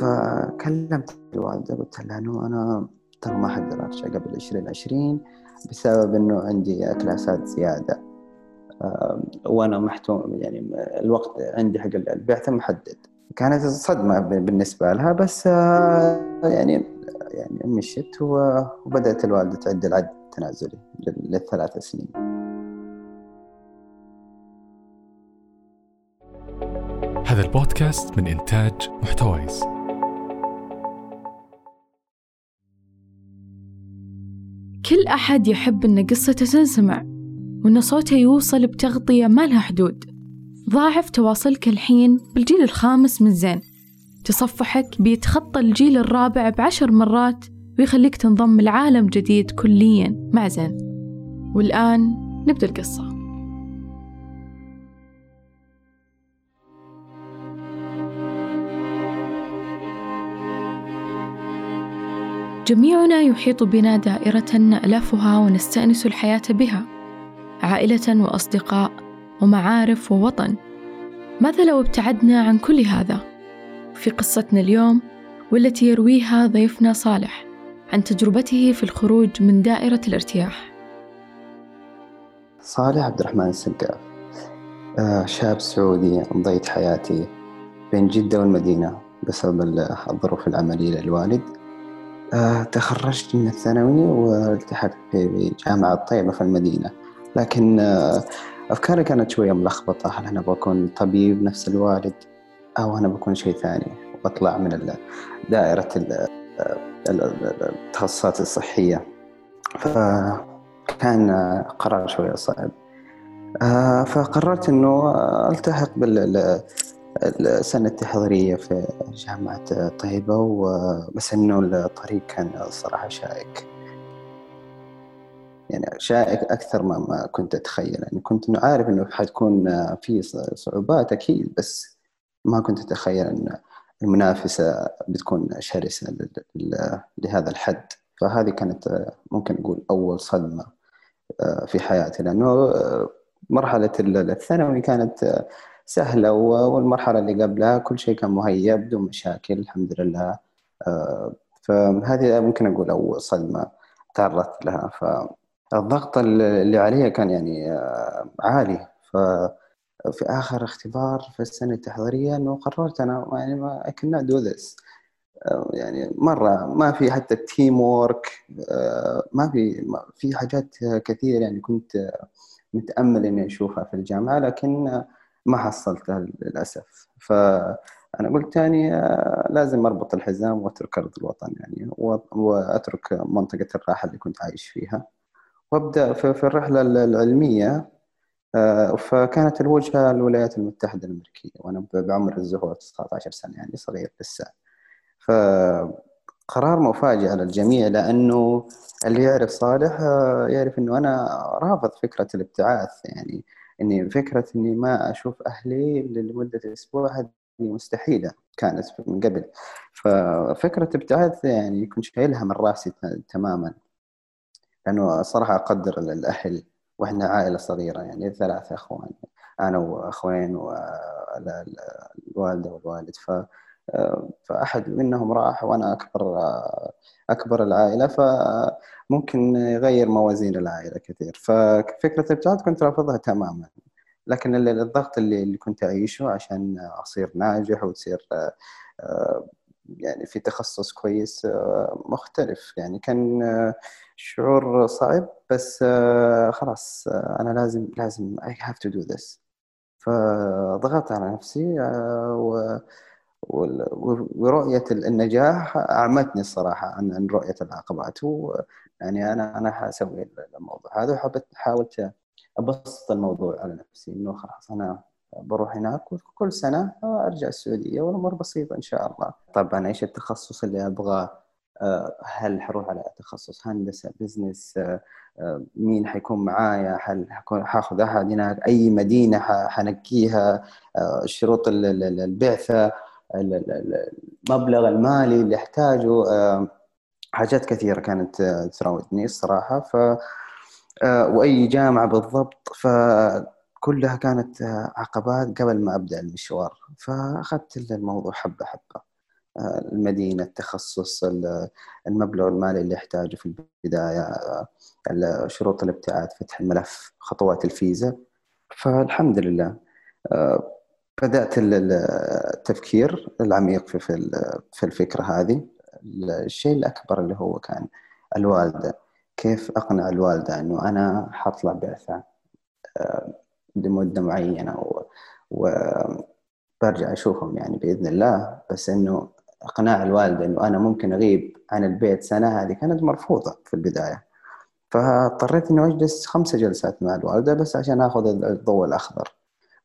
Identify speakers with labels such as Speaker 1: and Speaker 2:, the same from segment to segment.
Speaker 1: فكلمت الوالدة قلت لها إنه أنا ترى ما أقدر أرجع قبل عشرين عشرين بسبب إنه عندي كلاسات زيادة. وأنا محتوم يعني الوقت عندي حق البعثة محدد كانت صدمة بالنسبة لها بس يعني يعني مشيت وبدأت الوالدة تعد العد التنازلي للثلاث سنين.
Speaker 2: هذا البودكاست من إنتاج محتويس.
Speaker 3: كل أحد يحب أن قصته تنسمع وأن صوته يوصل بتغطية ما لها حدود. ضاعف تواصلك الحين بالجيل الخامس من زين. تصفحك بيتخطى الجيل الرابع بعشر مرات ويخليك تنضم لعالم جديد كليا مع زين. والآن نبدأ القصة. جميعنا يحيط بنا دائرة نألفها ونستأنس الحياة بها عائلة وأصدقاء ومعارف ووطن. ماذا لو ابتعدنا عن كل هذا؟ في قصتنا اليوم والتي يرويها ضيفنا صالح عن تجربته في الخروج من دائرة الارتياح.
Speaker 1: صالح عبد الرحمن السقاف آه، شاب سعودي مضيت حياتي بين جدة والمدينة بسبب الظروف العملية للوالد. تخرجت من الثانوي والتحقت بجامعة طيبة في المدينة. لكن آه، أفكاري كانت شوية ملخبطة. هل أنا بكون طبيب نفس الوالد أو أنا بكون شيء ثاني؟ وأطلع من دائرة التخصصات الصحية. فكان قرار شوية صعب. آه، فقررت أنه ألتحق بالسنة التحضيرية في جامعة طيبة بس أنه الطريق كان الصراحة شائك. يعني شائك أكثر ما ما كنت أتخيل. يعني كنت إنه عارف إنه حتكون في صعوبات أكيد بس ما كنت أتخيل إن المنافسة بتكون شرسة لهذا الحد. فهذه كانت ممكن نقول أول صدمة آه، في حياتي. لأنه آه، مرحلة الثانوي كانت سهلة والمرحلة اللي قبلها كل شيء كان مهيأ بدون مشاكل الحمد لله. آه، فهذه ممكن أقول اول صدمة تعرضت لها. ف الضغط اللي علي كان يعني آه، عالي. ففي آخر اختبار في السنة التحضيرية إنه قررت أنا يعني ما I cannot do this. آه، يعني مرة ما في حتى ال teamwork ما في في حاجات كثير يعني كنت متأمل إني أشوفها في الجامعة لكن ما حصلتها للأسف. فأنا قلت يعني لازم أربط الحزام وأترك أرض الوطن يعني وأترك منطقة الراحة اللي كنت عايش فيها. وأبدأ في الرحلة العلمية آه، فكانت الوجهة الولايات المتحدة الأمريكية وأنا بعمر الزهور 19 سنة يعني صغير لسه. فقرار مفاجئ على الجميع لأنه اللي يعرف صالح آه، يعرف إنه أنا رافض فكرة الابتعاث يعني. إني فكرة إني ما أشوف أهلي لمدة أسبوع هذه مستحيلة كانت من قبل. ففكرة ابتعاث يعني كنت شايلها من رأسي تماما. لأنه صراحة أقدر الاهل وإحنا عائلة صغيرة يعني ثلاثة إخوان أنا وأخوين والوالده والوالد. ف فأحد منهم راح وأنا أكبر أكبر العائلة فممكن يغير موازين العائلة كثير. ففكرة الإبتعاد كنت رافضها تماما. لكن الضغط اللي, اللي كنت أعيشه عشان أصير ناجح وتصير يعني في تخصص كويس مختلف. يعني كان شعور صعب بس خلاص أنا لازم لازم I have to do this. فضغطت على نفسي و ورؤية النجاح أعمتني الصراحة عن رؤية العقبات يعني أنا أنا حأسوي الموضوع هذا وحبت حاولت أبسط الموضوع على نفسي إنه خلاص أنا بروح هناك وكل سنة أرجع السعودية والأمور بسيطة إن شاء الله. طبعا إيش التخصص اللي أبغاه آه، هل حروح على تخصص هندسة بزنس؟ آه، آه، مين حيكون معايا؟ هل حاخذ أحد هناك؟ أي مدينة حنقيها شروط البعثة؟ المبلغ المالي اللي احتاجه حاجات كثيرة كانت تراودني الصراحة. ف وأي جامعة بالضبط فكلها كانت عقبات قبل ما أبدأ المشوار. فأخذت الموضوع حبة حبة. المدينة التخصص المبلغ المالي اللي يحتاجه في البداية شروط الابتعاث فتح الملف خطوات الفيزا. فالحمد لله. بدأت التفكير العميق في في الفكرة هذه. الشيء الأكبر اللي هو كان الوالدة. كيف أقنع الوالدة أنه أنا حطلع بعثة لمدة معينة وبرجع أشوفهم يعني بإذن الله. بس إنه إقناع الوالدة إنه أنا ممكن أغيب عن البيت سنة هذه كانت مرفوضة في البداية. فاضطريت إنه أجلس خمسة جلسات مع الوالدة بس عشان آخذ الضوء الأخضر.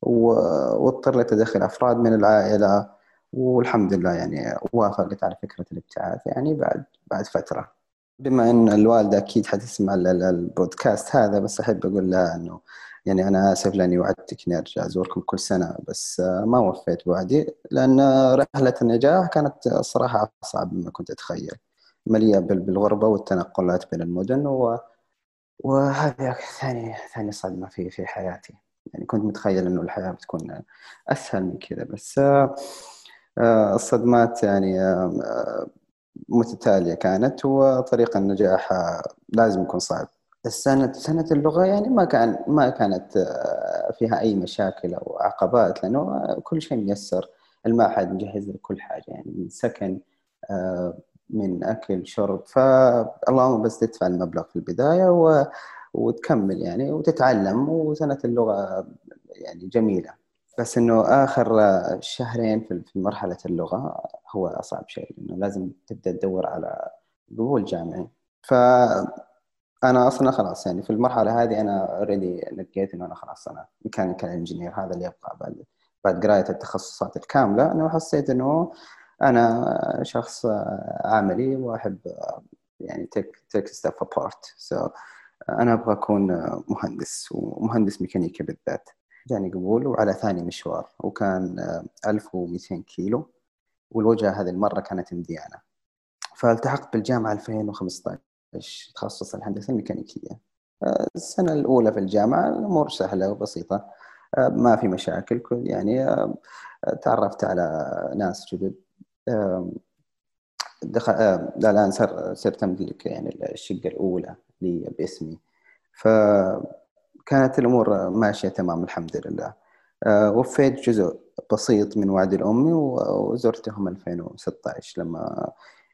Speaker 1: واضطر لتدخل أفراد من العائلة والحمد لله يعني وافقت على فكرة الابتعاث يعني بعد بعد فترة. بما إن الوالدة أكيد حتسمع البودكاست هذا بس أحب أقول لها إنه يعني أنا آسف لأني وعدتك إني أرجع أزوركم كل سنة بس ما وفيت بوعدي لأن رحلة النجاح كانت الصراحه أصعب مما كنت أتخيل. مليئة بالغربة والتنقلات بين المدن و... وهذه ثاني ثاني صدمة في في حياتي. يعني كنت متخيل إنه الحياة بتكون أسهل من كذا بس آه، الصدمات يعني آه، متتالية كانت وطريق النجاح لازم يكون صعب السنة سنة اللغة يعني ما كان ما كانت آه، فيها أي مشاكل أو عقبات لأنه كل شيء ميسر المعهد مجهز لكل حاجة يعني من سكن آه، من أكل شرب فاللهم بس تدفع المبلغ في البداية. وتكمل يعني وتتعلم وسنة اللغة يعني جميلة. بس إنه آخر شهرين في مرحلة اللغة هو أصعب شيء لأنه لازم تبدأ تدور على قبول جامعي. ف أنا أصلا خلاص يعني في المرحلة هذه أنا already لقيت إنه أنا خلاص أنا mechanical engineer هذا اللي يبقى بعد بعد قراية التخصصات الكاملة. انه حسيت إنه أنا شخص عملي وأحب يعني take take step apart so أنا أبغى أكون مهندس ومهندس ميكانيكا بالذات. جاني قبول وعلى ثاني مشوار وكان 1200 كيلو والوجهة هذه المرة كانت مديانة. فالتحقت بالجامعة 2015 تخصص الهندسة الميكانيكية. السنة الأولى في الجامعة الأمور سهلة وبسيطة ما في مشاكل يعني تعرفت على ناس جدد. دخل الآن صرت أملك يعني الشقة الأولى لي باسمي. ف كانت الأمور ماشية تمام الحمد لله. آه، وفيت جزء بسيط من وعد الأمي وزرتهم 2016 لما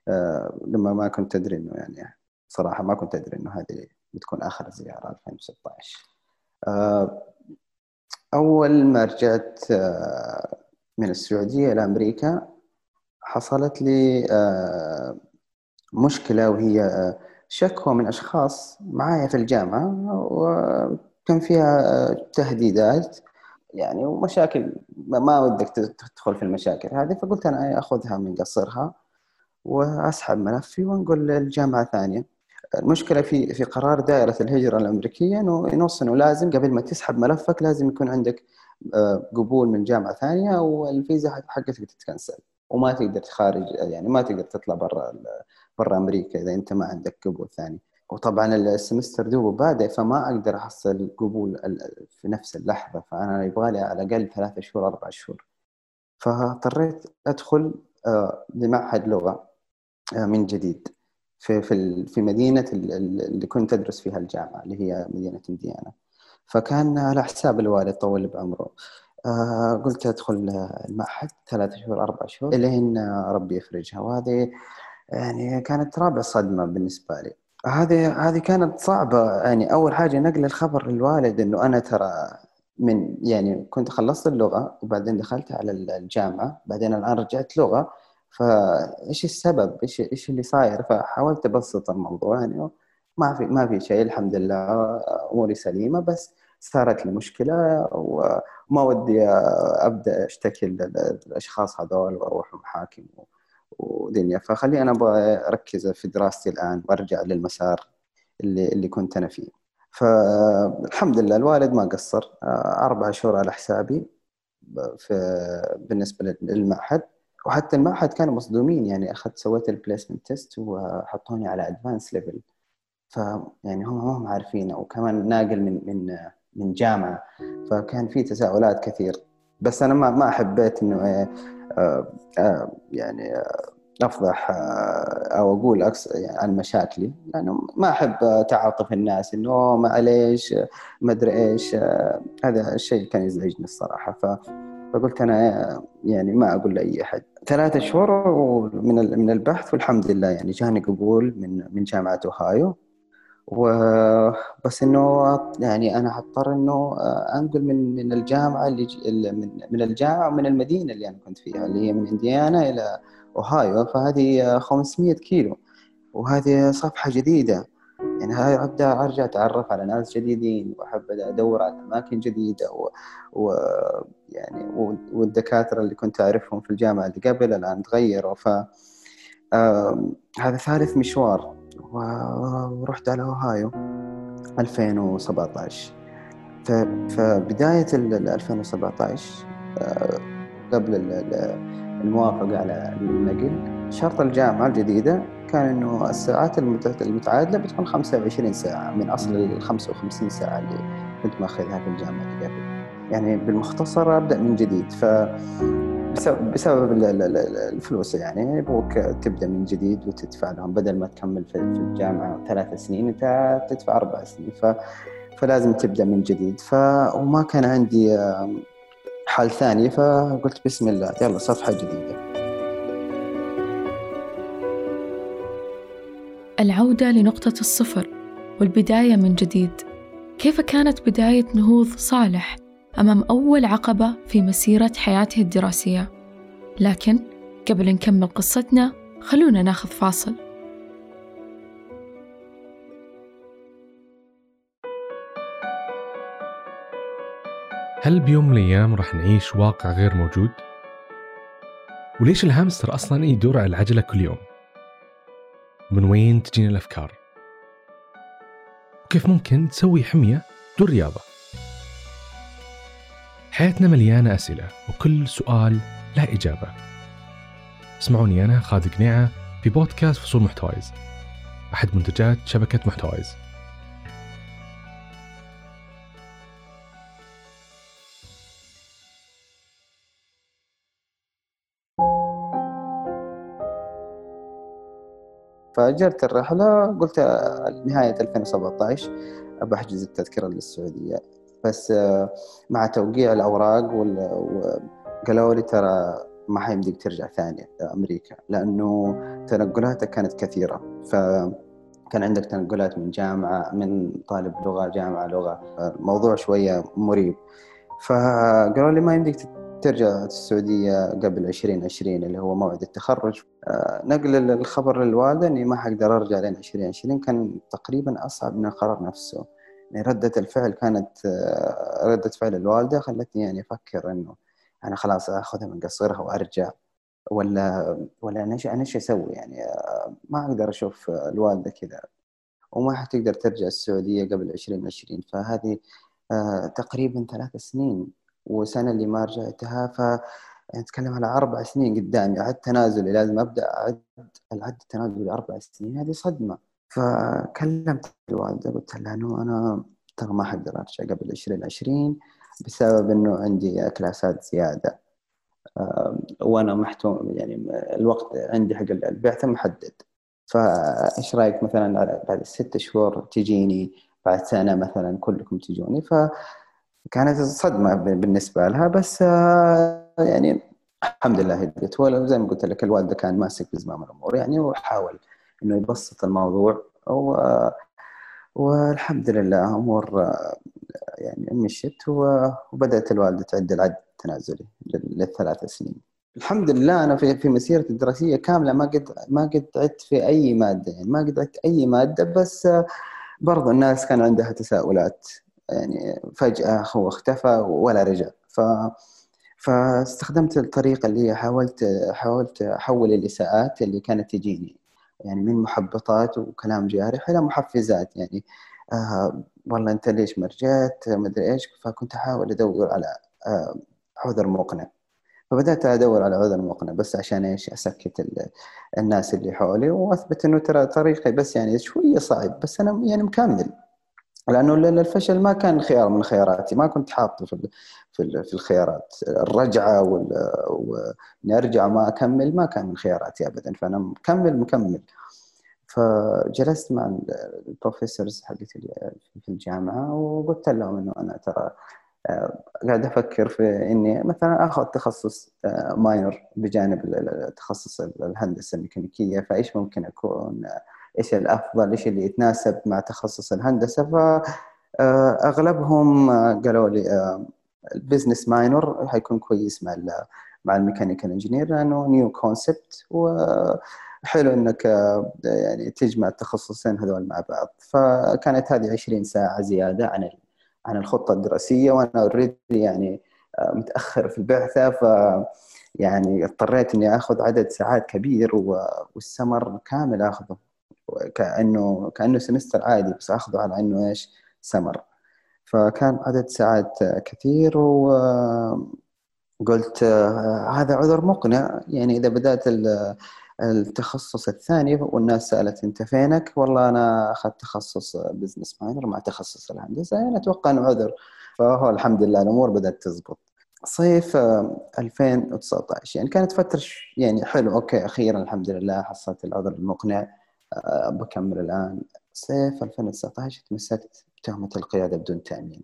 Speaker 1: آه، لما ما كنت أدري إنه يعني صراحة ما كنت أدري إنه هذه بتكون آخر زيارة 2016 آه، أول ما رجعت من السعودية إلى أمريكا حصلت لي مشكلة وهي شكوى من أشخاص معايا في الجامعة كان فيها تهديدات يعني ومشاكل ما ودك تدخل في المشاكل هذه فقلت أنا أخذها من قصرها وأسحب ملفي وانقل للجامعة ثانية. المشكلة في في قرار دائرة الهجرة الأمريكية إنه ينص انه لازم قبل ما تسحب ملفك لازم يكون عندك آه، قبول من جامعة ثانية والفيزا حقتك تتكنسل وما تقدر تخارج يعني ما تقدر تطلع برا برا أمريكا إذا أنت ما عندك قبول ثاني. وطبعا السمستر دوب بادئ فما أقدر أحصل قبول في نفس اللحظة. فأنا يبغى لي على الأقل ثلاثة شهور أربع شهور. فاضطريت أدخل آه، لمعهد لغة آه، من جديد. في في في مدينة اللي كنت أدرس فيها الجامعة اللي هي مدينة إنديانا. فكان على حساب الوالد طول بعمره. آه، قلت أدخل المعهد ثلاثة شهور أربع شهور إلين ربي يفرجها وهذه يعني كانت رابع صدمة بالنسبة لي. هذه هذه كانت صعبة. يعني أول حاجة نقل الخبر للوالد إنه أنا ترى من يعني كنت خلصت اللغة وبعدين دخلت على الجامعة بعدين الآن رجعت لغة. فإيش السبب؟ إيش إيش اللي صاير؟ فحاولت أبسط الموضوع يعني ما في ما في شيء الحمد لله أموري سليمة. بس صارت لي مشكلة وما ودي أبدأ أشتكي للأشخاص هذول وأروح محاكم ودنيا. فخلي أنا أبغى أركز في دراستي الآن وأرجع للمسار اللي اللي كنت أنا فيه. فالحمد لله الوالد ما قصر. أربع شهور على حسابي في بالنسبة للمعهد. وحتى المعهد كانوا مصدومين يعني أخذت سويت ال placement test وحطوني على advanced level فيعني هم هم عارفين وكمان ناقل من من من جامعة فكان في تساؤلات كثير. بس أنا ما ما حبيت إنه آه، آه، يعني آه، أفضح آه، أو أقول أكس يعني عن مشاكلي. لأنه ما أحب تعاطف الناس إنه معليش ما أدري إيش هذا الشيء كان يزعجني الصراحة. ف فقلت أنا يعني ما أقول لأي أحد. ثلاثة شهور من من البحث والحمد لله يعني جاني قبول من من جامعة أوهايو. وبس إنه يعني أنا حضطر إنه آه، أنقل من من الجامعة اللي من من الجامعة ومن المدينة اللي أنا كنت فيها اللي هي من إنديانا إلى أوهايو. فهذه 500 كيلو. وهذه صفحة جديدة. يعني هاي ابدا أرجع أتعرف على ناس جديدين وأحب أدور على أماكن جديدة و, و... يعني والدكاترة اللي كنت أعرفهم في الجامعة اللي قبل الآن تغيروا. ف هذا ثالث مشوار. ورحت على أوهايو 2017 فبداية 2017 آه، قبل الموافقة على النقل شرط الجامعة الجديدة كان إنه الساعات المتعادلة بتكون 25 ساعة من أصل ال 55 ساعة اللي كنت ماخذها في الجامعة اللي قبل. يعني بالمختصر أبدأ من جديد. ف بسبب, بسبب الفلوس يعني. يبغوك تبدأ من جديد وتدفع لهم. بدل ما تكمل في الجامعة ثلاث سنين أنت تدفع أربع سنين. ف فلازم تبدأ من جديد. ف وما كان عندي حل ثاني فقلت بسم الله يلا صفحة جديدة.
Speaker 3: العودة لنقطة الصفر والبداية من جديد. كيف كانت بداية نهوض صالح؟ أمام أول عقبة في مسيرة حياته الدراسية لكن قبل نكمل قصتنا خلونا ناخذ فاصل
Speaker 2: هل بيوم من الأيام راح نعيش واقع غير موجود؟ وليش الهامستر أصلا يدور على العجلة كل يوم؟ من وين تجينا الأفكار؟ وكيف ممكن تسوي حمية دون رياضة؟ حياتنا مليانة أسئلة وكل سؤال له إجابة. اسمعوني أنا خالد قنيعة في بودكاست فصول محتوايز أحد منتجات شبكة محتوايز
Speaker 1: فأجرت الرحلة قلت نهاية 2017 بحجز التذكرة للسعودية. بس آه، مع توقيع الأوراق وقالوا لي ترى ما حيمديك ترجع ثاني أمريكا لأنه تنقلاتك كانت كثيرة. فكان عندك تنقلات من جامعة من طالب لغة جامعة لغة الموضوع شوية مريب. فقالوا لي ما يمديك ترجع السعودية قبل 2020 اللي هو موعد التخرج. آه، نقل الخبر للوالدة إني ما حقدر أرجع لين 2020 كان تقريبا أصعب من القرار نفسه. يعني ردة الفعل كانت آه، ردة فعل الوالدة خلتني يعني أفكر إنه أنا خلاص أخذها من قصرها وأرجع ولا ولا أنا أنا إيش أسوي يعني؟ آه، ما أقدر أشوف الوالدة كذا وما حتقدر ترجع السعودية قبل 2020 فهذه آه، تقريبا ثلاث سنين وسنة اللي ما رجعتها. ف نتكلم على أربع سنين قدامي عد تنازلي لازم أبدأ أعد العد التنازلي أربع سنين. هذه صدمة. فكلمت الوالدة قلت لها إنه أنا ترى ما حقدر أرجع قبل 2020 بسبب إنه عندي كلاسات زيادة. وأنا محتوم يعني الوقت عندي حق البعثة محدد. فإيش رأيك مثلا بعد ست شهور تجيني؟ بعد سنة مثلا كلكم تجوني. فكانت صدمه بالنسبة لها بس يعني الحمد لله هديت. وزي ما قلت لك الوالدة كان ماسك بزمام الأمور يعني وحاول إنه يبسط الموضوع. و... والحمد لله أمور يعني مشت وبدأت الوالدة تعد العد التنازلي للثلاث سنين. الحمد لله أنا في في مسيرتي الدراسية كاملة ما قد ما قد عدت في أي مادة يعني ما قد عدت أي مادة بس برضو الناس كان عندها تساؤلات يعني فجأة هو اختفى ولا رجع. ف فاستخدمت الطريقة اللي هي حاولت حاولت أحول الإساءات اللي كانت تجيني. يعني من محبطات وكلام جارح إلى محفزات يعني. آه والله أنت ليش ما رجعت؟ ما أدري إيش. فكنت أحاول أدور على آه عذر مقنع. فبدأت أدور على عذر مقنع بس عشان إيش؟ أسكت الناس اللي حولي وأثبت إنه ترى طريقي. بس يعني شوية صعب. بس أنا يعني مكمل. لأنه الفشل ما كان خيار من خياراتي ما كنت حاطه في في الخيارات. الرجعة واني ارجع ما أكمل ما كان من خياراتي ابدا فأنا مكمل مكمل. فجلست مع البروفيسورز حقتي في الجامعة وقلت لهم إنه أنا ترى آه، قاعد أفكر في إني مثلا آخذ تخصص ماينر آه، بجانب تخصص الهندسة الميكانيكية فإيش ممكن أكون إيش الأفضل؟ إيش اللي يتناسب مع تخصص الهندسة؟ فاغلبهم آه، قالوا لي ال business minor حيكون كويس مع مع ال mechanical engineer لأنه new concept وحلو إنك يعني تجمع التخصصين هذول مع بعض. فكانت هذه 20 ساعة زيادة عن عن الخطة الدراسية وأنا already يعني آه، متأخر في البعثه ف يعني اضطريت إني آخذ عدد ساعات كبير والسمر كامل آخذه. كانه كأنه semester عادي بس أخذه على إنه إيش؟ سمر. فكان عدد ساعات كثير وقلت آه، هذا عذر مقنع. يعني إذا بدأت التخصص الثاني والناس سألت أنت فينك؟ والله أنا أخذت تخصص business minor مع تخصص الهندسة. يعني أتوقع إنه عذر. فهو الحمد لله الأمور بدأت تزبط. صيف 2019 يعني كانت فترة يعني حلو أوكي أخيرا الحمد لله حصلت العذر المقنع. آه، بكمل الآن. صيف 2019 تمسكت بتهمة القيادة بدون تأمين.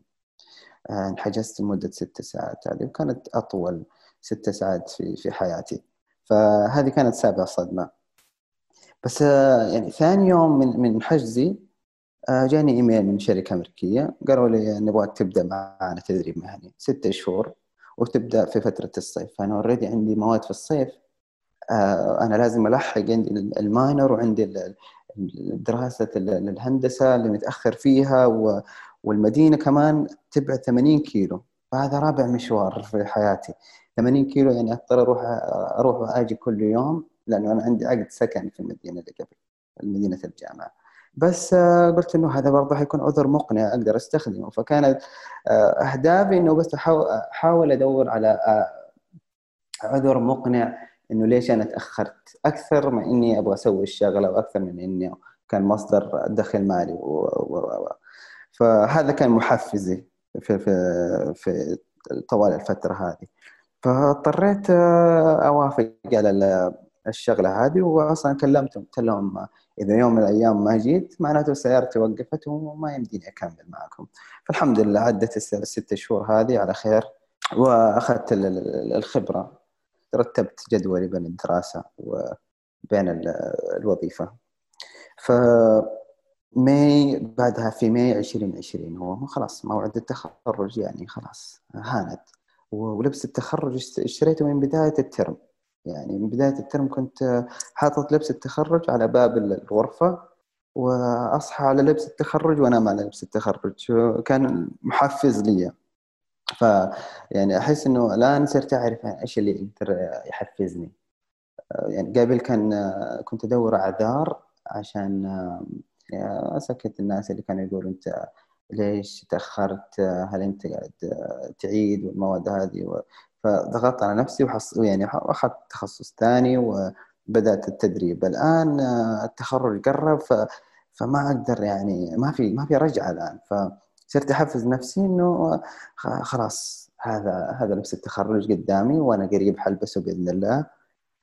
Speaker 1: آه، انحجزت لمدة ست ساعات. هذه وكانت أطول ست ساعات في في حياتي. فهذه كانت سابعة صدمة. بس آه، يعني ثاني يوم من من حجزي آه، جاني إيميل من شركة أمريكية. قالوا لي نبغاك تبدأ معنا تدريب مهني. ستة شهور وتبدأ في فترة الصيف. فأنا اوريدي عندي مواد في الصيف. آه، أنا لازم ألحق عندي الماينر وعندي دراسة الهندسة اللي متأخر فيها والمدينة كمان تبعد 80 كيلو. فهذا رابع مشوار في حياتي. 80 كيلو يعني أضطر أروح أروح وأجي كل يوم لأنه أنا عندي عقد سكن في المدينة اللي قبل مدينة الجامعة. بس آه، قلت إنه هذا برضه حيكون عذر مقنع أقدر أستخدمه. فكانت آه، أهدافي إنه بس أحاول أدور على عذر مقنع إنه ليش أنا تأخرت أكثر من إني أبغى أسوي الشغلة وأكثر من إني كان مصدر دخل مالي و... و... و... فهذا كان محفزي في في في طوال الفترة هذه. فاضطريت آه، أوافق على الشغلة هذه واصلا كلمتهم قلت لهم إذا يوم من الأيام ما جيت معناته سيارتي وقفت وما يمديني أكمل معكم. فالحمد لله عدت الست شهور هذه على خير وأخذت الخبرة. رتبت جدولي بين الدراسة وبين الوظيفة. ف ماي بعدها في ماي 2020 هو خلاص موعد التخرج يعني خلاص هانت. ولبس التخرج اشتريته من بداية ال term. يعني من بداية ال term كنت حاطط لبس التخرج على باب الغرفة وأصحى على لبس التخرج وأنام على لبس التخرج. كان محفز لي. ف يعني أحس إنه الآن صرت أعرف إيش اللي يقدر يحفزني. يعني قبل كان كنت أدور أعذار عشان أسكت الناس اللي كانوا يقولوا أنت ليش تأخرت؟ هل أنت قاعد تعيد والمواد هذه؟ فضغطت على نفسي وحص يعني أخذت تخصص ثاني وبدأت التدريب. الآن التخرج قرب ف... فما أقدر يعني ما في ما في رجعة الآن. فصرت أحفز نفسي إنه خلاص هذا هذا لبس التخرج قدامي وأنا قريب حلبسه بإذن الله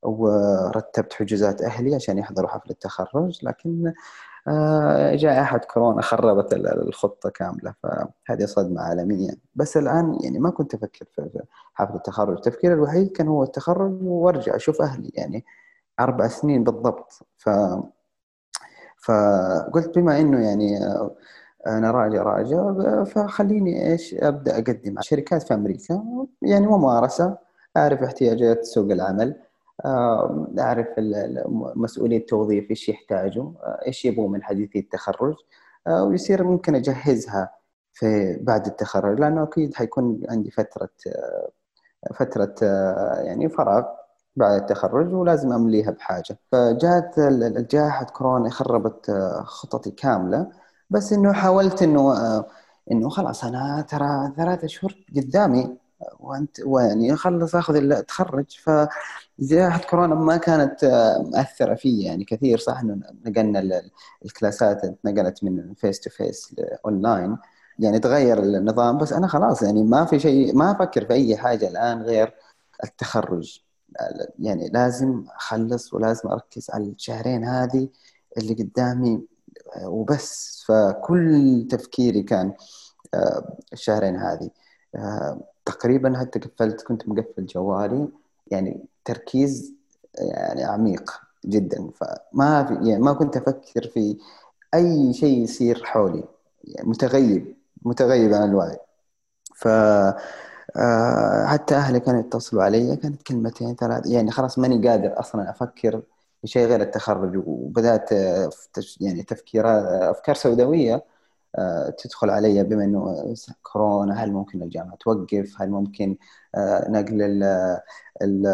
Speaker 1: ورتبت حجوزات أهلي عشان يحضروا حفل التخرج لكن آه، جائحة كورونا خربت الخطة كاملة فهذه صدمة عالمية. بس الآن يعني ما كنت أفكر في حفل التخرج التفكير الوحيد كان هو التخرج وأرجع أشوف أهلي يعني أربع سنين بالضبط. ف فقلت بما إنه يعني آه، أنا راجع راجع فخليني إيش أبدأ أقدم على شركات في أمريكا. يعني ممارسة أعرف احتياجات سوق العمل أعرف مسؤولي التوظيف إيش يحتاجوا إيش يبغوا من حديثي التخرج ويصير ممكن أجهزها في بعد التخرج لأنه أكيد حيكون عندي فترة فترة يعني فراغ بعد التخرج ولازم أمليها بحاجة. فجاءت جائحه كورونا خربت خططي كاملة. بس إنه حاولت إنه إنه خلاص أنا ترى ثلاثة شهور قدامي وأنت ويعني خلص آخذ التخرج فجائحه كورونا ما كانت مأثرة فيه يعني كثير. صح إنه نقلنا الكلاسات نقلت من face to face ل online. يعني تغير النظام. بس أنا خلاص يعني ما في شيء ما أفكر في أي حاجة الآن غير التخرج. يعني لازم أخلص ولازم أركز على الشهرين هذه اللي قدامي. وبس. فكل تفكيري كان آه، الشهرين هذه. آه، تقريبا حتى قفلت كنت مقفل جوالي. يعني تركيز يعني عميق جدا. فما في يعني ما كنت أفكر في أي شيء يصير حولي. يعني متغيب متغيب عن الوعي. ف آه، حتى أهلي كانوا يتصلوا علي كانت كلمتين ثلاث يعني خلاص ماني قادر أصلا أفكر شيء غير التخرج وبدأت يعني تفكيرات أفكار سوداوية آه، تدخل علي بما إنه كورونا هل ممكن الجامعة توقف؟ هل ممكن آه، نقل ال ال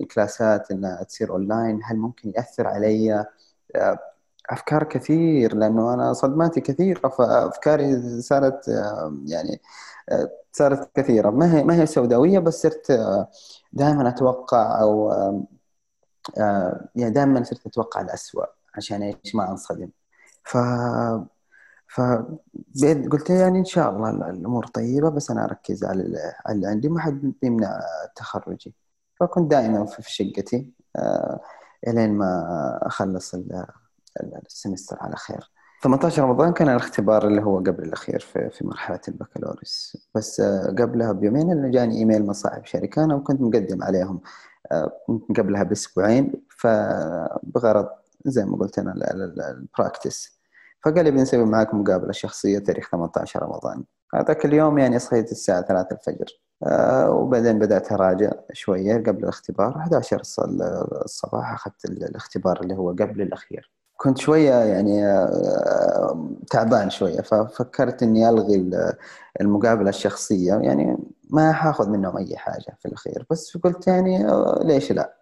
Speaker 1: الكلاسات إنها تصير أونلاين؟ هل ممكن يأثر علي؟ آه، أفكار كثير لأنه أنا صدماتي كثيرة فأفكاري صارت يعني صارت كثيرة ما هي ما هي سوداوية بس صرت دائما أتوقع أو يعني دائما صرت أتوقع الاسوء عشان إيش ما أنصدم. ف فقلت يعني إن شاء الله الأمور طيبة بس أنا أركز على اللي عندي ما حد يمنع تخرجي. فكنت دائما في شقتي آه، إلين ما أخلص ال semester على خير. 18 رمضان كان الاختبار اللي هو قبل الأخير في في مرحلة البكالوريوس. بس آه، قبلها بيومين جاني إيميل من صاحب شركة أنا وكنت مقدم عليهم. آه، قبلها بأسبوعين فبغرض زي ما قلت أنا ال practice فقال لي بنسوي معاك مقابلة شخصية تاريخ 18 رمضان. هذاك اليوم يعني صحيت الساعة 3 الفجر. آه وبعدين بدأت أراجع شوية قبل الاختبار. 11 الصباح أخذت الاختبار اللي هو قبل الأخير. كنت شوية يعني آه تعبان شوية ففكرت إني ألغي المقابلة الشخصية. يعني ما حاخذ منهم أي حاجة في الأخير. بس قلت يعني آه ليش لا؟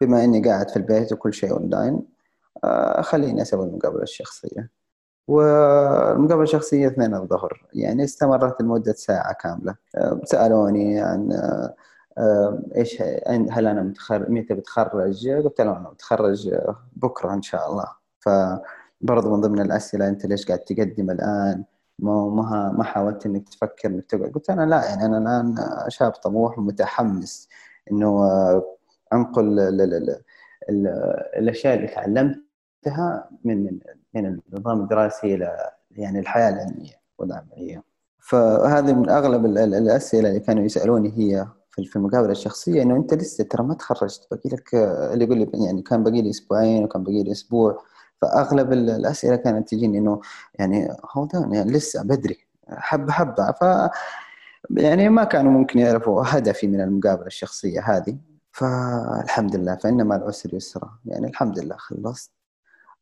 Speaker 1: بما إني قاعد في البيت وكل شيء أونلاين آه خليني أسوي المقابلة الشخصية. والمقابلة الشخصية اثنين الظهر. يعني استمرت لمدة ساعة كاملة. سألوني عن آه، إيش هل أنا متخرج متى بتخرج؟ قلت لهم أنا متخرج بكرة إن شاء الله. فبرضه من ضمن الأسئلة أنت ليش قاعد تقدم الآن؟ ما ما ما حاولت إنك تفكر إنك تقعد. قلت أنا لا يعني أنا الآن شاب طموح ومتحمس إنه أنقل الأشياء اللي تعلمتها من من من النظام الدراسي إلى يعني الحياة العلمية والعملية. فهذه من أغلب الأسئلة اللي كانوا يسألوني هي في المقابلة الشخصية إنه أنت لسه ترى ما تخرجت. باقي لك اللي يقول لي يعني كان باقي لي أسبوعين وكان باقي لي أسبوع. فأغلب الأسئلة كانت تجيني إنه يعني هولد يعني لسه بدري حبه حبه ف يعني ما كانوا ممكن يعرفوا هدفي من المقابلة الشخصية هذه. فالحمد لله فإن مع العسر يسرا. يعني الحمد لله خلصت.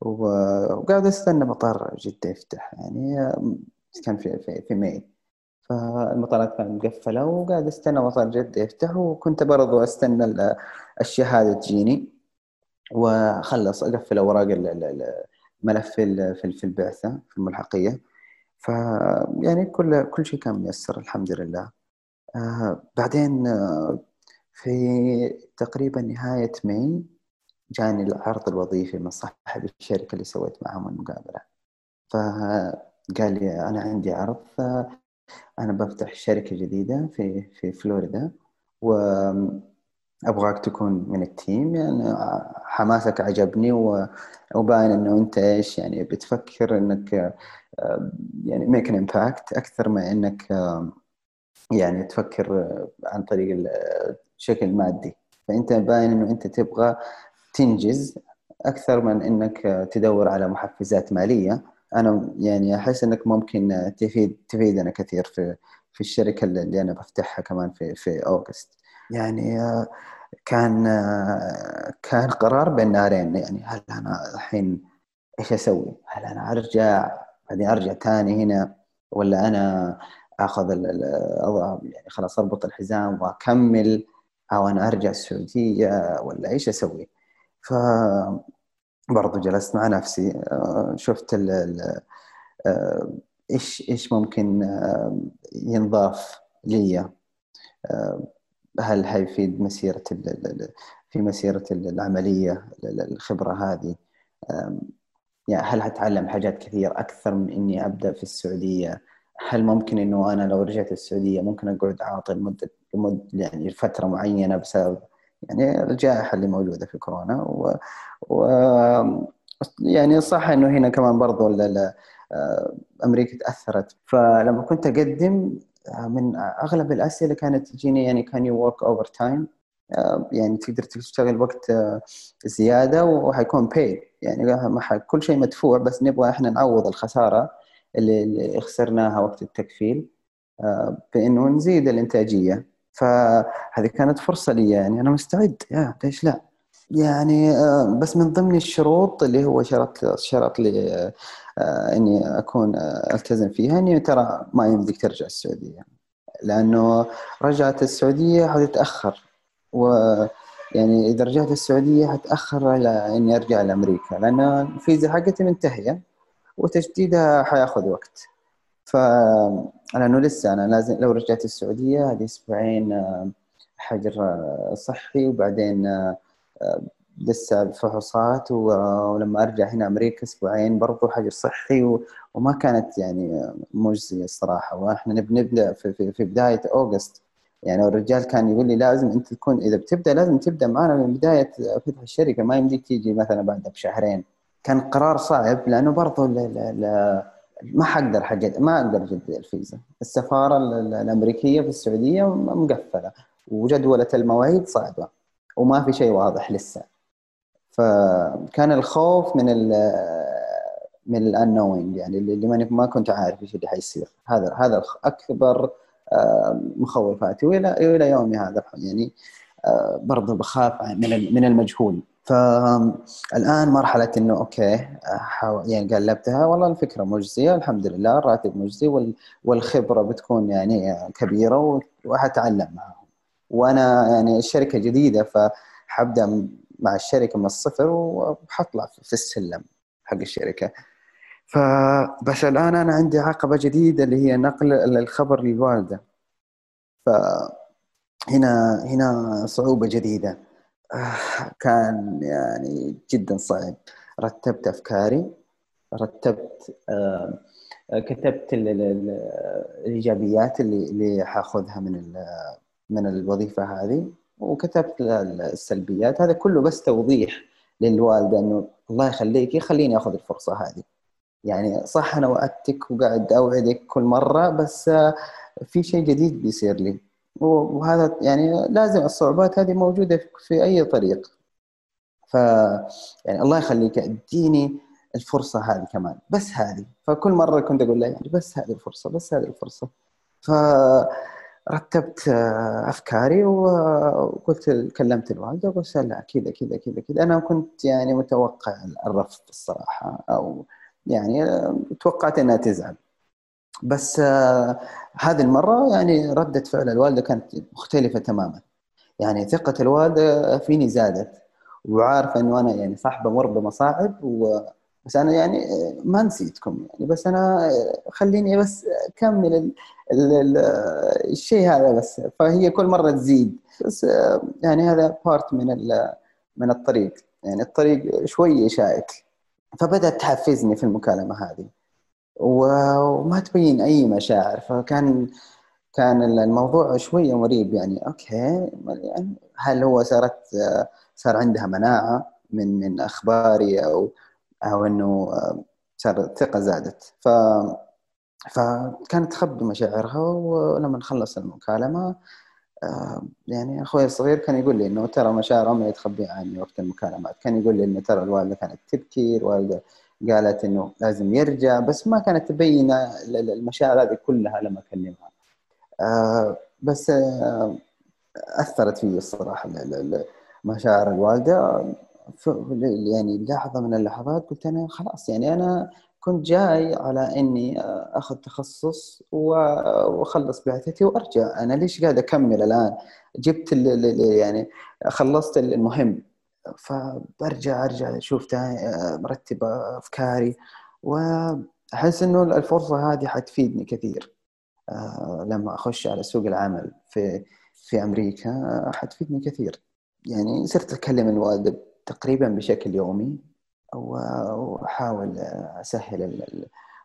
Speaker 1: وقاعد أستنى مطار جدة يفتح. يعني كان في في, في ماي فالمطارات كانت مقفلة وقاعد أستنى مطار جدة يفتح. وكنت برضو أستنى الشهادة تجيني. وخلص أقفل أوراق الملف في البعثة في الملحقية. ف يعني كل كل شيء كان ميسر الحمد لله. آه بعدين آه في تقريبا نهاية ماي جاني العرض الوظيفي من صاحب الشركة اللي سويت معهم المقابلة. فقال لي أنا عندي عرض أنا بفتح شركة جديدة في في فلوريدا وأبغاك تكون من ال team يعني حماسك عجبني وباين إنه أنت إيش يعني بتفكر إنك يعني make impact أكثر ما إنك يعني تفكر عن طريق الشكل المادي فأنت باين إنه أنت تبغى تنجز أكثر من إنك تدور على محفزات مالية. أنا يعني أحس إنك ممكن تفيد تفيدنا كثير في في الشركة اللي أنا بفتحها كمان في في أوغست. يعني كان كان قرار بين نارين يعني هل أنا الحين إيش أسوي؟ هل أنا أرجع؟ بعدين أرجع ثاني هنا؟ ولا أنا آخذ يعني خلاص أربط الحزام وأكمل؟ أو أنا أرجع السعودية؟ ولا إيش أسوي؟ ف برضو جلست مع نفسي آه، شفت ال آه، إيش إيش ممكن آه، ينضاف لي. هل حيفيد مسيرة في مسيرة العملية الخبرة هذه؟ يعني هل حتعلم حاجات كثير أكثر من إني أبدأ في السعودية؟ هل ممكن إنه أنا لو رجعت السعودية ممكن أقعد عاطل لمدة لمدة يعني فترة معينة بسبب يعني الجائحة اللي موجودة في كورونا و, و يعني صح إنه هنا كمان برضو أمريكا تأثرت. فلما كنت أقدم من أغلب الأسئلة كانت تجيني يعني كان you work overtime يعني تقدر تشتغل وقت آه، زيادة وحيكون باي يعني كل شيء مدفوع بس نبغى إحنا نعوض الخسارة اللي, اللي خسرناها وقت التكفيل آه، بإنه نزيد الإنتاجية. فهذه كانت فرصة لي يعني أنا مستعد. يا ليش لا؟ يعني آه، بس من ضمن الشروط اللي هو شرط شرط لي آه، إني أكون آه، ألتزم فيها إني ترى ما يمديك ترجع السعودية. لأنه رجعت السعودية حتتأخر و يعني إذا رجعت السعودية حتأخر على إني أرجع لأمريكا لأن الفيزا حقتي منتهية وتجديدها حيأخذ وقت. ف لأنه لسه أنا لازم لو رجعت السعودية هذه أسبوعين آه، حجر صحي وبعدين لسه الفحوصات ولما أرجع هنا أمريكا أسبوعين برضو حجر صحي وما كانت يعني مجزية الصراحة. وإحنا نبدأ في, في, في بداية أوغست. يعني الرجال كان يقول لي لازم أنت تكون إذا بتبدأ لازم تبدأ معنا من بداية فتح الشركة ما يمديك تيجي مثلا بعد بشهرين. كان قرار صعب لأنه برضو ما حقدر حجد ما أقدر أجدد الفيزا. السفارة الأمريكية في السعودية مقفلة وجدولة المواعيد صعبة. وما في شيء واضح لسه. فكان الخوف من ال من الانوينج يعني اللي ما كنت عارف إيش اللي حيصير. هذا هذا أكبر مخوفاتي والى إلى يومي هذا يعني آه، برضه بخاف من من المجهول. فالان مرحلة إنه أوكي يعني قلبتها والله الفكرة مجزية الحمد لله الراتب مجزي والخبرة بتكون يعني كبيرة وحتعلم معهم وأنا يعني الشركة جديدة فحبدأ مع الشركة من الصفر وحطلع في السلم حق الشركة. فبس الآن أنا عندي عقبة جديدة اللي هي نقل الخبر للوالده فهنا هنا صعوبة جديدة. كان يعني جدا صعب. رتبت أفكاري رتبت آه، كتبت الإيجابيات اللي اللي حأخذها من من الوظيفة هذه وكتبت السلبيات. هذا كله بس توضيح للوالده إنه الله يخليك خليني آخذ الفرصة هذه. يعني صح أنا وعدتك وقاعد أوعدك كل مرة بس في شيء جديد بيصير لي. وهذا يعني لازم الصعوبات هذه موجودة في أي طريق. ف يعني الله يخليك اديني الفرصة هذه كمان. بس هذه. فكل مرة كنت أقول له يعني بس هذه الفرصة بس هذه الفرصة. ف رتبت آه، أفكاري وقلت كلمت الوالده وقلت لا كذا كذا كذا كذا أنا كنت يعني متوقع الرفض الصراحة أو يعني آه، توقعت إنها تزعل. بس آه هذه المرة يعني ردة فعل الوالدة كانت مختلفة تماما. يعني ثقة الوالدة فيني زادت وعارفة إنه أنا يعني صح بمر بمصاعب و بس أنا يعني ما نسيتكم يعني. بس أنا خليني بس أكمل ال ال ال الشيء هذا بس. فهي كل مرة تزيد. بس يعني هذا part من من الطريق. يعني الطريق شوية شائك فبدأت تحفزني في المكالمة هذه. وما تبين أي مشاعر. فكان كان الموضوع شوية مريب يعني. أوكي يعني هل هو صارت صار عندها مناعة من من أخباري أو أو إنه صار الثقه زادت. ف فكانت تخبي مشاعرها ولما نخلص المكالمة يعني أخوي الصغير كان يقول لي إنه ترى مشاعر امي تخبي عني وقت المكالمات. كان يقول لي إنه ترى الوالدة كانت تبكي الوالدة قالت إنه لازم يرجع بس ما كانت تبين المشاعر هذه كلها لما أكلمها. بس أثرت في الصراحة مشاعر الوالدة. يعني لحظة من اللحظات قلت أنا خلاص يعني أنا كنت جاي على إني أخذ تخصص وأخلص بعثتي وأرجع. أنا ليش قاعد أكمل الآن؟ جبت يعني خلصت المهم. فبرجع أرجع أشوف مرتب أفكاري. وأحس إنه الفرصة هذه حتفيدني كثير. آه، لما أخش على سوق العمل في في أمريكا حتفيدني كثير. يعني صرت أكلم الوالدة تقريبا بشكل يومي وأحاول أسهل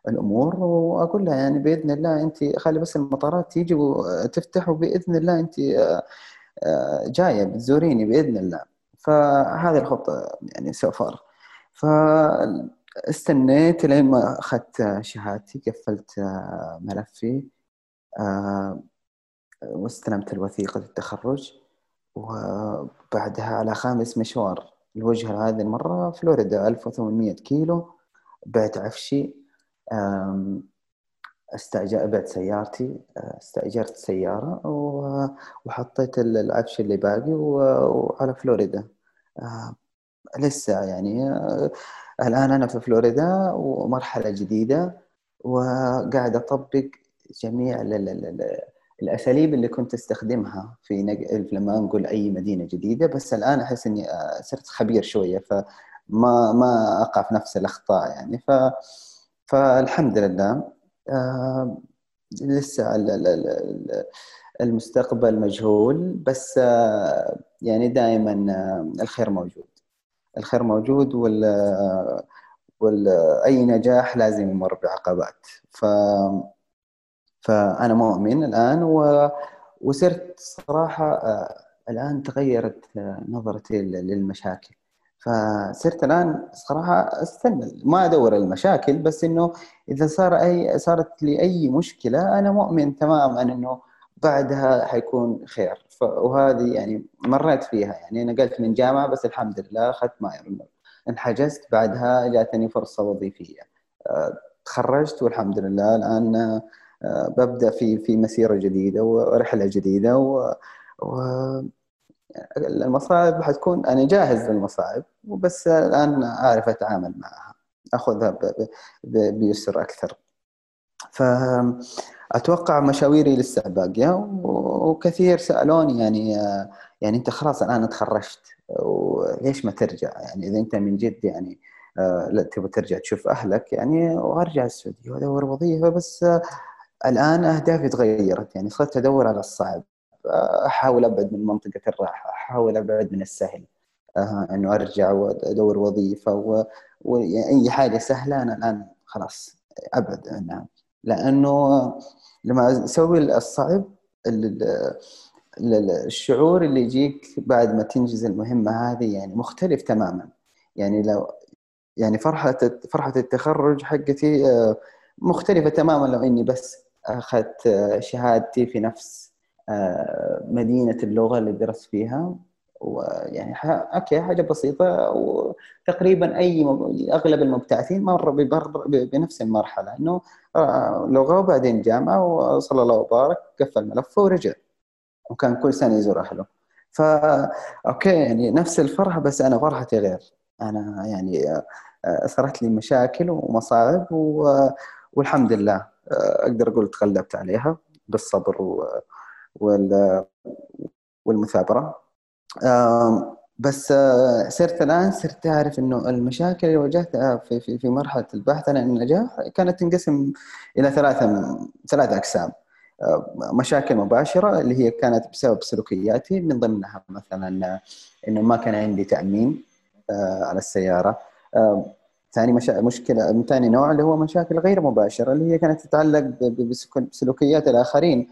Speaker 1: الأمور وأقول لها يعني بإذن الله أنت خلي بس المطارات تيجي وتفتح وبإذن الله أنت آه، جاية بتزوريني بإذن الله. فهذه الخطة يعني سوفر فاستنيت لين ما أخذت شهادتي قفلت آه، ملفي آه، واستلمت الوثيقة التخرج وبعدها على خامس مشوار الوجهة هذه المرة فلوريدا 1800 كيلو بعت عفشي استأجر بعت سيارتي استأجرت سيارة وحطيت العفش اللي باقي وعلى فلوريدا. لسه يعني الآن أنا في فلوريدا ومرحلة جديدة وقاعد أطبق جميع الأساليب اللي كنت أستخدمها في نق... لما أنقل أي مدينة جديدة بس الآن أحس إني صرت خبير شوية فما ما اقع في نفس الأخطاء يعني. ف فالحمد لله آه لسه المستقبل مجهول بس آه يعني دائما آه الخير موجود. الخير موجود وال واي نجاح لازم يمر بعقبات. ف فأنا مؤمن الآن و... وصرت صراحة آه، الآن تغيرت آه، نظرتي للمشاكل. فصرت الآن صراحة استنى ما أدور المشاكل بس إنه إذا صار أي صارت لي أي مشكلة أنا مؤمن تماما إنه بعدها حيكون خير. وهذه يعني مريت فيها. يعني أنا قلت من جامعة بس الحمد لله أخذت ماير انحجزت بعدها جاتني فرصة وظيفية. آه، تخرجت والحمد لله الآن ببدأ في في مسيرة جديدة ورحله جديدة و, و المصاعب حتكون أنا جاهز للمصاعب وبس الآن أعرف أتعامل معها أخذها بيسر أكثر. فاتوقع مشاويري لسه باقية وكثير سألوني يعني يعني أنت خلاص الآن تخرجت وليش ما ترجع؟ يعني إذا أنت من جد يعني لا تبغى ترجع تشوف أهلك يعني وأرجع السعودية وأدور وظيفة بس الآن اهدافي تغيرت يعني صرت أدور على الصعب أحاول أبعد من منطقة الراحة أحاول أبعد من السهل آه إنه أرجع وأدور وظيفة واي. يعني حاجة سهلة أنا الآن خلاص أبعد عنها لأنه لما أسوي الصعب الشعور اللي يجيك بعد ما تنجز المهمة هذه يعني مختلف تماما يعني لو يعني فرحة فرحة التخرج حقتي آه، مختلفة تماما لو إني بس أخذت شهادتي في نفس آه، مدينة اللغة اللي درست فيها. ويعني okay حاجة بسيطة. وتقريبا أي أغلب المبتعثين مر بنفس المرحلة إنه آه، لغة وبعدين جامعة وصلى الله وبارك قفل ملفه ورجع. وكان كل سنة يزور أهله. فا okay يعني نفس الفرحة بس أنا فرحتي غير. أنا يعني آه، صارت لي مشاكل ومصاعب والحمد لله. أقدر أقول تغلبت عليها بالصبر والمثابرة. بس صرت الآن صرت أعرف إنه المشاكل اللي واجهتها في في في مرحلة البحث عن النجاح كانت تنقسم إلى ثلاثة ثلاث أقسام. مشاكل مباشرة اللي هي كانت بسبب سلوكياتي من ضمنها مثلا إنه ما كان عندي تأمين على السيارة. ثاني مشا... مشكلة ثاني نوع اللي هو مشاكل غير مباشرة اللي هي كانت تتعلق بسلوكيات الآخرين.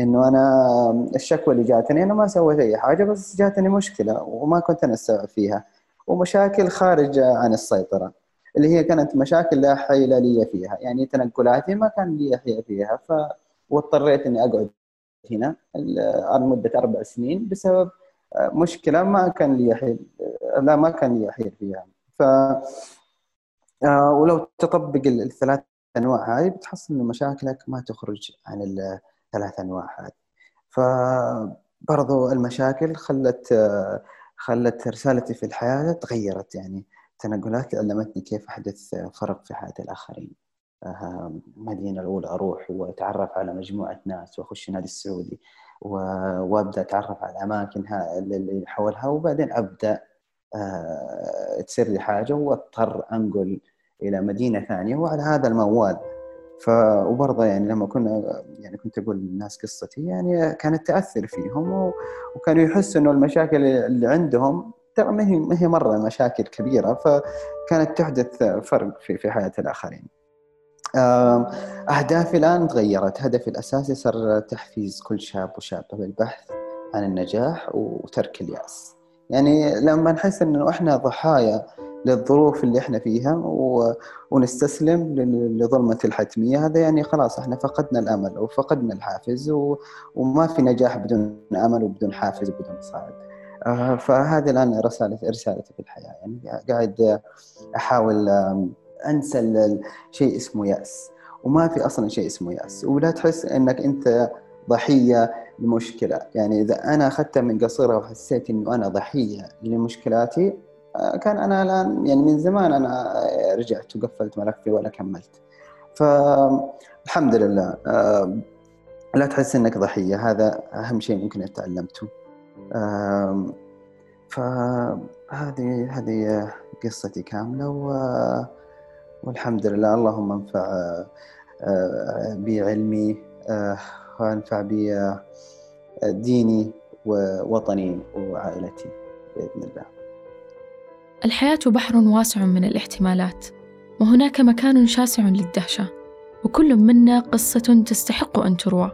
Speaker 1: إنه أنا الشكوى اللي جاتني أنا ما سويت أي حاجة بس جاتني مشكلة وما كنت أنا السبب فيها. ومشاكل خارجه عن السيطرة اللي هي كانت مشاكل لا حيل لي فيها. يعني تنقلاتي ما كان لي حيل فيها ف واضطريت إني أقعد هنا لمدة أربع سنين بسبب مشكلة ما كان لي حيل لا ما كان لي حيل فيها. ف ولو تطبق الثلاث أنواع هذه بتحصل ان مشاكلك ما تخرج عن الثلاث أنواع هذه. فبرضو المشاكل خلت خلت رسالتي في الحياة تغيرت. يعني تنقلات علمتني كيف أحدث فرق في حياة الآخرين. المدينة الأولى أروح وأتعرف على مجموعة ناس وأخش النادي السعودي وأبدأ أتعرف على الاماكن اللي حولها وبعدين أبدأ آه، تصير لي حاجة واضطر أنقل إلى مدينة ثانية وعلى هذا الموال ف وبرضه يعني لما كنا يعني كنت أقول للناس قصتي يعني كانت تأثر فيهم و... وكانوا يحسوا إنه المشاكل اللي عندهم ترى ما هي ما هي مرة مشاكل كبيرة فكانت تحدث فرق في في حياة الآخرين. أهدافي الآن تغيرت، هدفي الأساسي صار تحفيز كل شاب وشابة بالبحث عن النجاح وترك اليأس. يعني لما نحس إنه إحنا ضحايا للظروف اللي إحنا فيها و... ونستسلم لظلمة الحتمية هذا يعني خلاص إحنا فقدنا الأمل وفقدنا الحافز و... وما في نجاح بدون أمل وبدون حافز وبدون صعد. آه فهذه الآن رسالة رسالتي في الحياة. يعني قاعد أحاول أنسى شيء اسمه يأس. وما في أصلا شيء اسمه يأس. ولا تحس إنك أنت ضحية لمشكلة. يعني إذا أنا أخذتها من قصيرة وحسيت إنه أنا ضحية لمشكلاتي آه، كان أنا الآن يعني من زمان أنا رجعت وقفلت ملفي ولا كملت. فالحمد لله آه، لا تحس إنك ضحية. هذا أهم شيء ممكن تعلمته فهذه هذه قصتي كاملة والحمد لله. اللهم انفع آه، بعلمي وانفع بديني ووطني وعائلتي بإذن الله.
Speaker 3: الحياة بحر واسع من الاحتمالات وهناك مكان شاسع للدهشة وكل منا قصة تستحق أن تروى.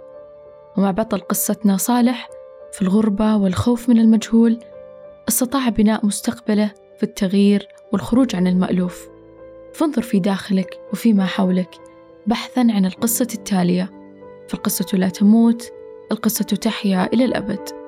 Speaker 3: ومع بطل قصتنا صالح في الغربة والخوف من المجهول استطاع بناء مستقبله في التغيير والخروج عن المألوف. فانظر في داخلك وفيما حولك بحثا عن القصة التالية. فالقصة لا تموت القصة تحيا إلى الأبد.